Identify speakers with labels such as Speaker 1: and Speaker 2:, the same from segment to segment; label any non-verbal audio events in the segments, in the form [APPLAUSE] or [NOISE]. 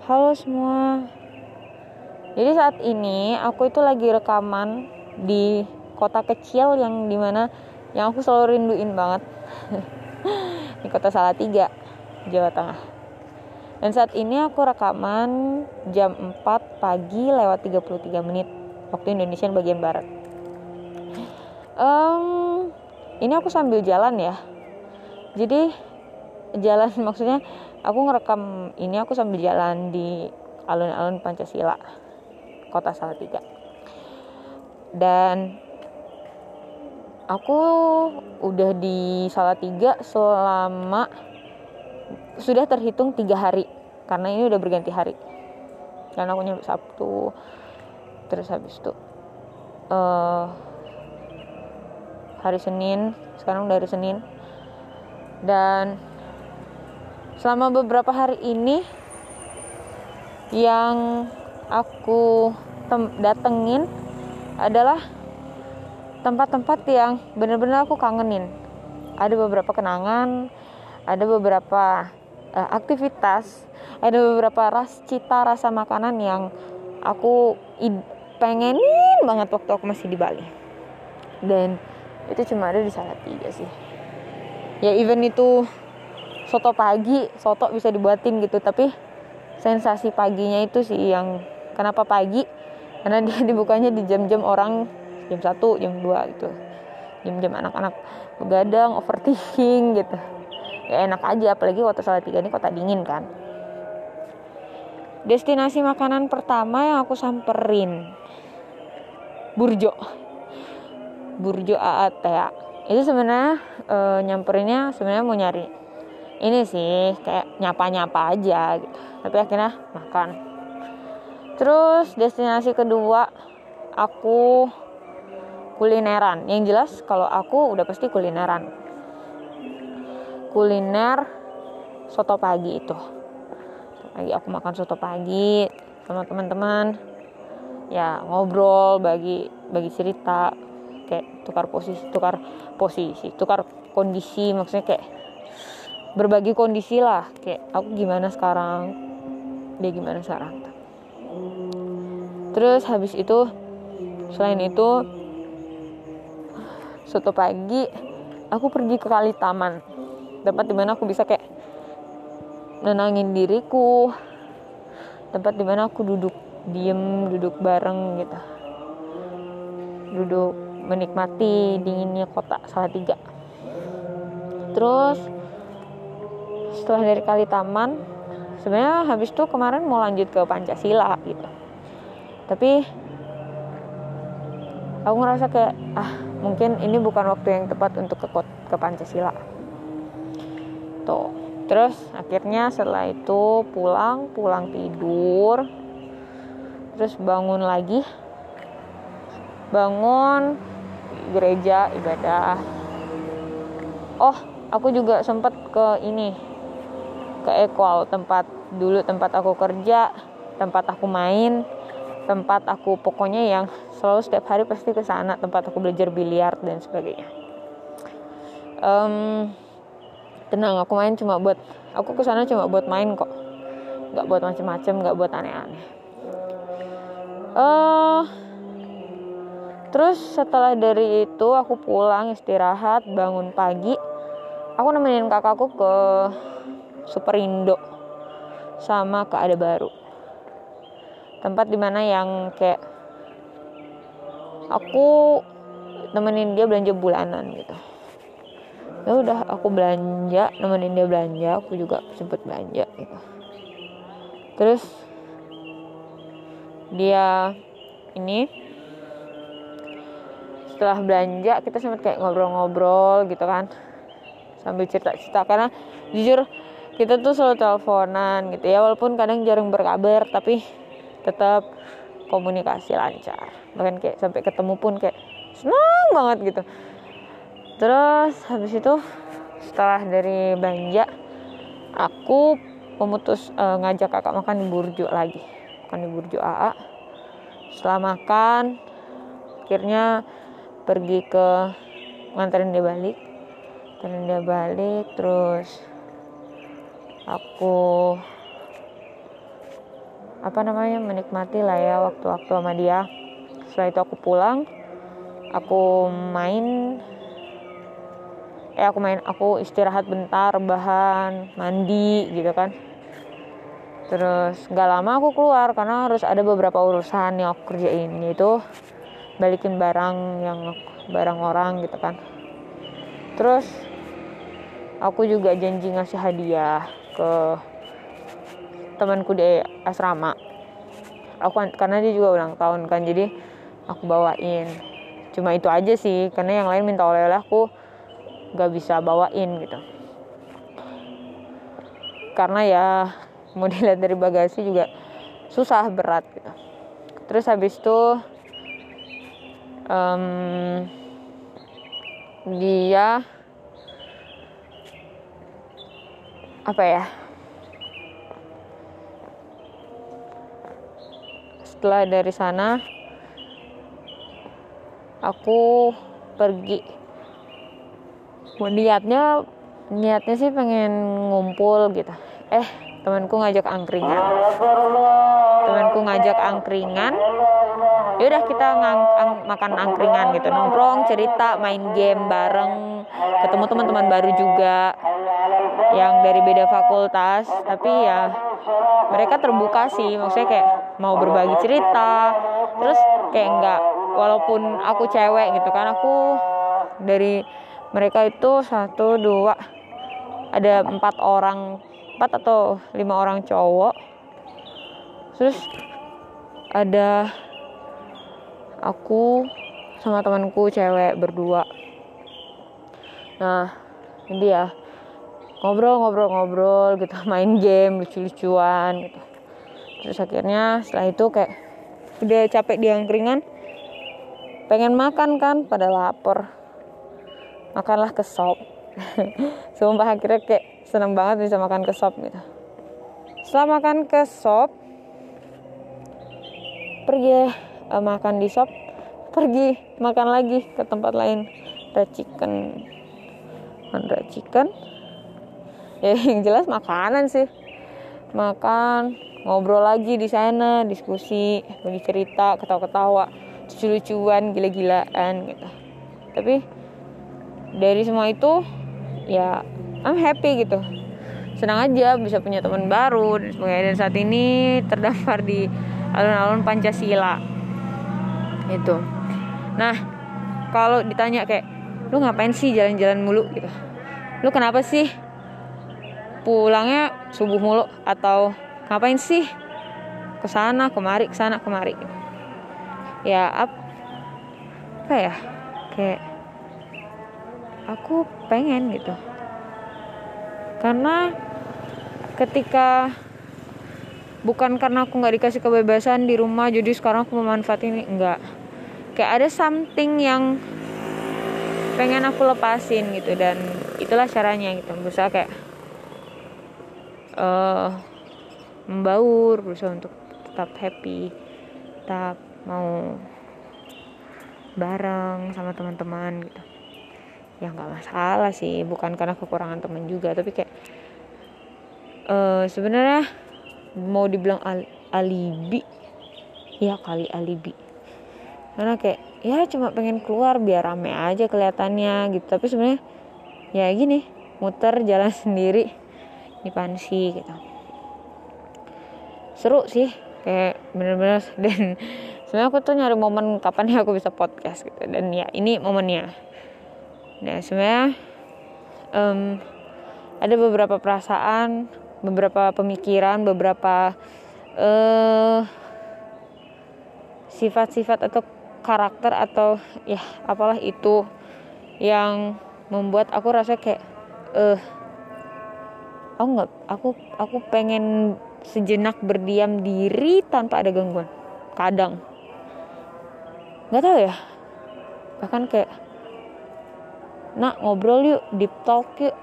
Speaker 1: Halo semua. Jadi saat ini aku itu lagi rekaman di kota kecil yang di mana yang aku selalu rinduin banget. [LAUGHS] di kota Salatiga, Jawa Tengah. Dan saat ini aku rekaman jam 4 pagi lewat 33 menit waktu Indonesia bagian barat. Um, ini aku sambil jalan ya. Jadi jalan [LAUGHS] maksudnya aku ngerekam ini aku sambil jalan di alun-alun Pancasila kota Salatiga. Dan aku udah di Salatiga selama sudah terhitung tiga hari karena ini udah berganti hari. Karena aku nyampe Sabtu terus habis itu uh, hari Senin sekarang udah hari Senin. Dan selama beberapa hari ini yang aku datengin adalah tempat-tempat yang benar-benar aku kangenin. Ada beberapa kenangan, ada beberapa uh, aktivitas, ada beberapa ras cita rasa makanan yang aku pengenin banget waktu aku masih di Bali. Dan itu cuma ada di Salatiga sih. Ya even itu soto pagi soto bisa dibuatin gitu tapi sensasi paginya itu sih yang kenapa pagi? Karena dia [LAUGHS] dibukanya di jam-jam orang jam 1 jam 2 gitu. Jam-jam anak-anak begadang overthinking gitu. Ya enak aja apalagi kota Salatiga ini kota dingin kan. Destinasi makanan pertama yang aku samperin Burjo. Burjo AAT ya itu sebenarnya e, nyamperinnya sebenarnya mau nyari ini sih kayak nyapa-nyapa aja. Gitu tapi akhirnya makan. Terus destinasi kedua aku kulineran. Yang jelas kalau aku udah pasti kulineran. Kuliner soto pagi itu. Lagi aku makan soto pagi sama teman-teman. Ya ngobrol bagi bagi cerita. Kayak tukar posisi tukar posisi tukar kondisi maksudnya kayak berbagi kondisi lah. Kayak aku gimana sekarang? Dia gimana sekarang? Terus habis itu selain itu suatu pagi aku pergi ke kali taman tempat di mana aku bisa kayak nenangin diriku. Tempat di mana aku duduk diem duduk bareng gitu. Duduk menikmati dinginnya kota Salatiga. Terus setelah dari kali taman sebenarnya habis itu kemarin mau lanjut ke Pancasila gitu. Tapi aku ngerasa kayak ah mungkin ini bukan waktu yang tepat untuk ke ke Pancasila. Tuh terus akhirnya setelah itu pulang pulang tidur terus bangun lagi. Bangun gereja ibadah. Oh aku juga sempat ke ini ke Equal tempat dulu tempat aku kerja tempat aku main tempat aku pokoknya yang selalu setiap hari pasti ke sana tempat aku belajar biliar dan sebagainya. Um, tenang aku main cuma buat aku ke sana cuma buat main kok. Nggak buat macem-macem nggak buat aneh-aneh. Uh, terus setelah dari itu aku pulang istirahat bangun pagi. Aku nemenin kakakku ke Superindo sama ke Ada Baru. Tempat di mana yang kayak aku nemenin dia belanja bulanan gitu. Ya udah aku belanja nemenin dia belanja aku juga sempet belanja gitu. Terus dia ini setelah belanja kita sempet kayak ngobrol-ngobrol gitu kan sambil cerita-cerita. Karena jujur kita tuh selalu teleponan gitu ya walaupun kadang jarang berkabar tapi tetap komunikasi lancar. Bahkan kayak sampai ketemu pun kayak senang banget gitu. Terus habis itu setelah dari belanja aku memutus uh, ngajak kakak makan di burjo lagi. Makan di burjo AA setelah makan akhirnya pergi ke nganterin dia balik. Nganterin dia balik terus aku apa namanya menikmati lah ya waktu-waktu sama dia. Setelah itu aku pulang aku main eh aku main aku istirahat bentar bahan mandi gitu kan. Terus nggak lama aku keluar karena harus ada beberapa urusan yang aku kerjain yaitu balikin barang yang barang orang gitu kan. Terus aku juga janji ngasih hadiah ke temanku di asrama. Aku karena dia juga ulang tahun kan jadi aku bawain. Cuma itu aja sih karena yang lain minta oleh-oleh aku gak bisa bawain gitu. Karena ya [LAUGHS] mau dilihat dari bagasi juga susah berat gitu. Terus habis itu um, dia apa ya? Setelah dari sana aku pergi. Niatnya niatnya sih pengen ngumpul gitu. Eh temanku ngajak angkringan. Temanku ngajak angkringan yaudah kita ngang, ang, makan angkringan gitu nongkrong cerita main game bareng ketemu teman-teman baru juga yang dari beda fakultas. Tapi ya mereka terbuka sih maksudnya kayak mau berbagi cerita. Terus kayak enggak walaupun aku cewek gitu kan aku dari mereka itu satu dua ada empat orang empat atau lima orang cowok. Terus ada aku sama temanku cewek berdua. Nah ini ya ngobrol-ngobrol-ngobrol gitu [LAUGHS] main game lucu-lucuan gitu. Terus akhirnya setelah itu kayak udah capek di angkringan pengen makan kan pada lapar. Makanlah ke sop [LAUGHS] sumpah akhirnya kayak seneng banget bisa makan ke sop gitu. Setelah makan ke sop pergi uh, makan di sop pergi makan lagi ke tempat lain. Racikan racikan [LAUGHS] ya yang jelas makanan sih. Makan ngobrol lagi di sana diskusi bagi cerita ketawa-ketawa lucu-lucuan gila-gilaan gitu. Tapi dari semua itu ya I'm happy gitu. Senang aja bisa punya teman baru. Dan saat ini terdampar di alun-alun Pancasila itu. Nah kalau ditanya kayak lu ngapain sih jalan-jalan mulu? Gitu. Lu kenapa sih pulangnya subuh mulu? Atau ngapain sih ke sana kemari ke sana kemari? Ya ap, apa ya kayak aku pengen gitu. Karena ketika bukan karena aku nggak dikasih kebebasan di rumah jadi sekarang aku memanfaatkan ini enggak kayak ada something yang pengen aku lepasin gitu dan itulah caranya gitu. Berusaha kayak uh, membaur berusaha untuk tetap happy tetap mau bareng sama teman-teman gitu. Ya nggak masalah sih bukan karena kekurangan teman juga tapi kayak uh, sebenarnya mau dibilang al alibi. Ya kali alibi karena kayak ya cuma pengen keluar biar rame aja kelihatannya gitu. Tapi sebenarnya ya gini muter jalan [LAUGHS] sendiri di pansi gitu. Seru sih kayak bener-bener [LAUGHS] dan sebenarnya aku tuh nyari momen kapan ya aku bisa podcast gitu. Dan ya ini momennya. Nah sebenarnya um, ada beberapa perasaan beberapa pemikiran beberapa uh, sifat-sifat atau karakter atau ya apalah itu yang membuat aku rasa kayak eh uh, aku nggak aku aku pengen sejenak berdiam diri tanpa ada gangguan. Kadang. Nggak tahu ya. Bahkan kayak nak ngobrol yuk deep talk yuk.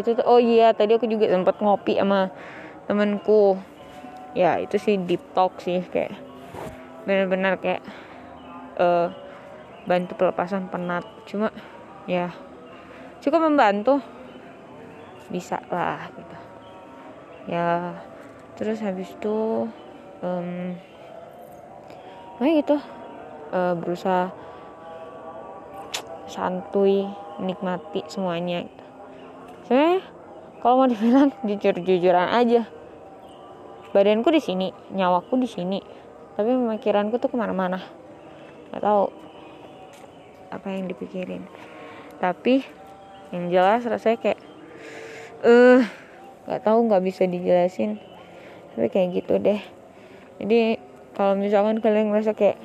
Speaker 1: Itu tuh oh iya tadi aku juga sempat ngopi sama temenku ya itu sih deep talk sih kayak benar-benar kayak uh, bantu pelepasan penat. Cuma ya cukup membantu. Bisa lah gitu. Ya terus habis itu um, nah gitu. Uh, berusaha santuy menikmati semuanya gitu. sebenarnya kalau mau dibilang [LAUGHS] jujur-jujuran aja. Badanku di sini nyawaku di sini. Tapi pemikiranku tuh ke mana-mana nggak tahu apa yang dipikirin. Tapi yang jelas rasanya kayak eh uh, nggak tahu nggak bisa dijelasin. Tapi kayak gitu deh. Jadi kalau misalkan kalian ngerasa kayak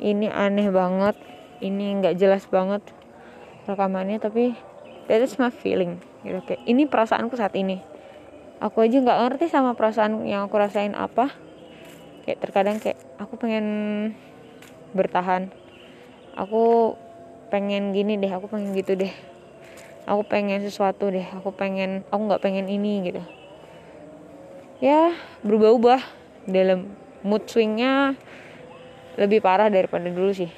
Speaker 1: ini aneh banget ini nggak jelas banget rekamannya tapi that is my feeling gitu. Kayak ini perasaanku saat ini. Aku aja nggak ngerti sama perasaan yang aku rasain apa. Kayak terkadang kayak aku pengen bertahan. Aku pengen gini deh aku pengen gitu deh. Aku pengen sesuatu deh aku pengen aku nggak pengen ini gitu. Ya berubah-ubah dalam mood swingnya lebih parah daripada dulu sih.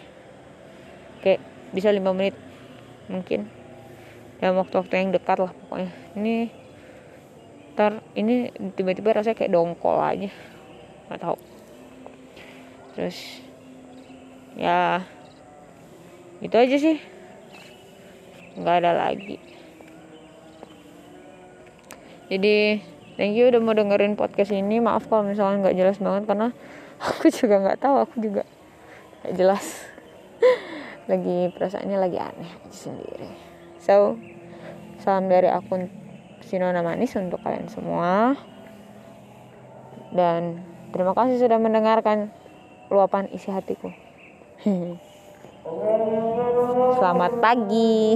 Speaker 1: Kayak bisa lima menit mungkin. Dalam waktu-waktu yang dekat lah pokoknya. Ini ntar ini tiba-tiba rasanya kayak dongkol aja. Nggak tahu. Terus ya itu aja sih. Nggak ada lagi. Jadi thank you udah mau dengerin podcast ini. Maaf kalau misalnya nggak jelas banget karena [LAUGHS] aku juga nggak tahu aku juga nggak jelas. [LAUGHS] Lagi perasaannya lagi aneh aja sendiri. So salam dari akun Sinona Manis untuk kalian semua. Dan terima kasih sudah mendengarkan luapan isi hatiku. Hmm. Selamat pagi.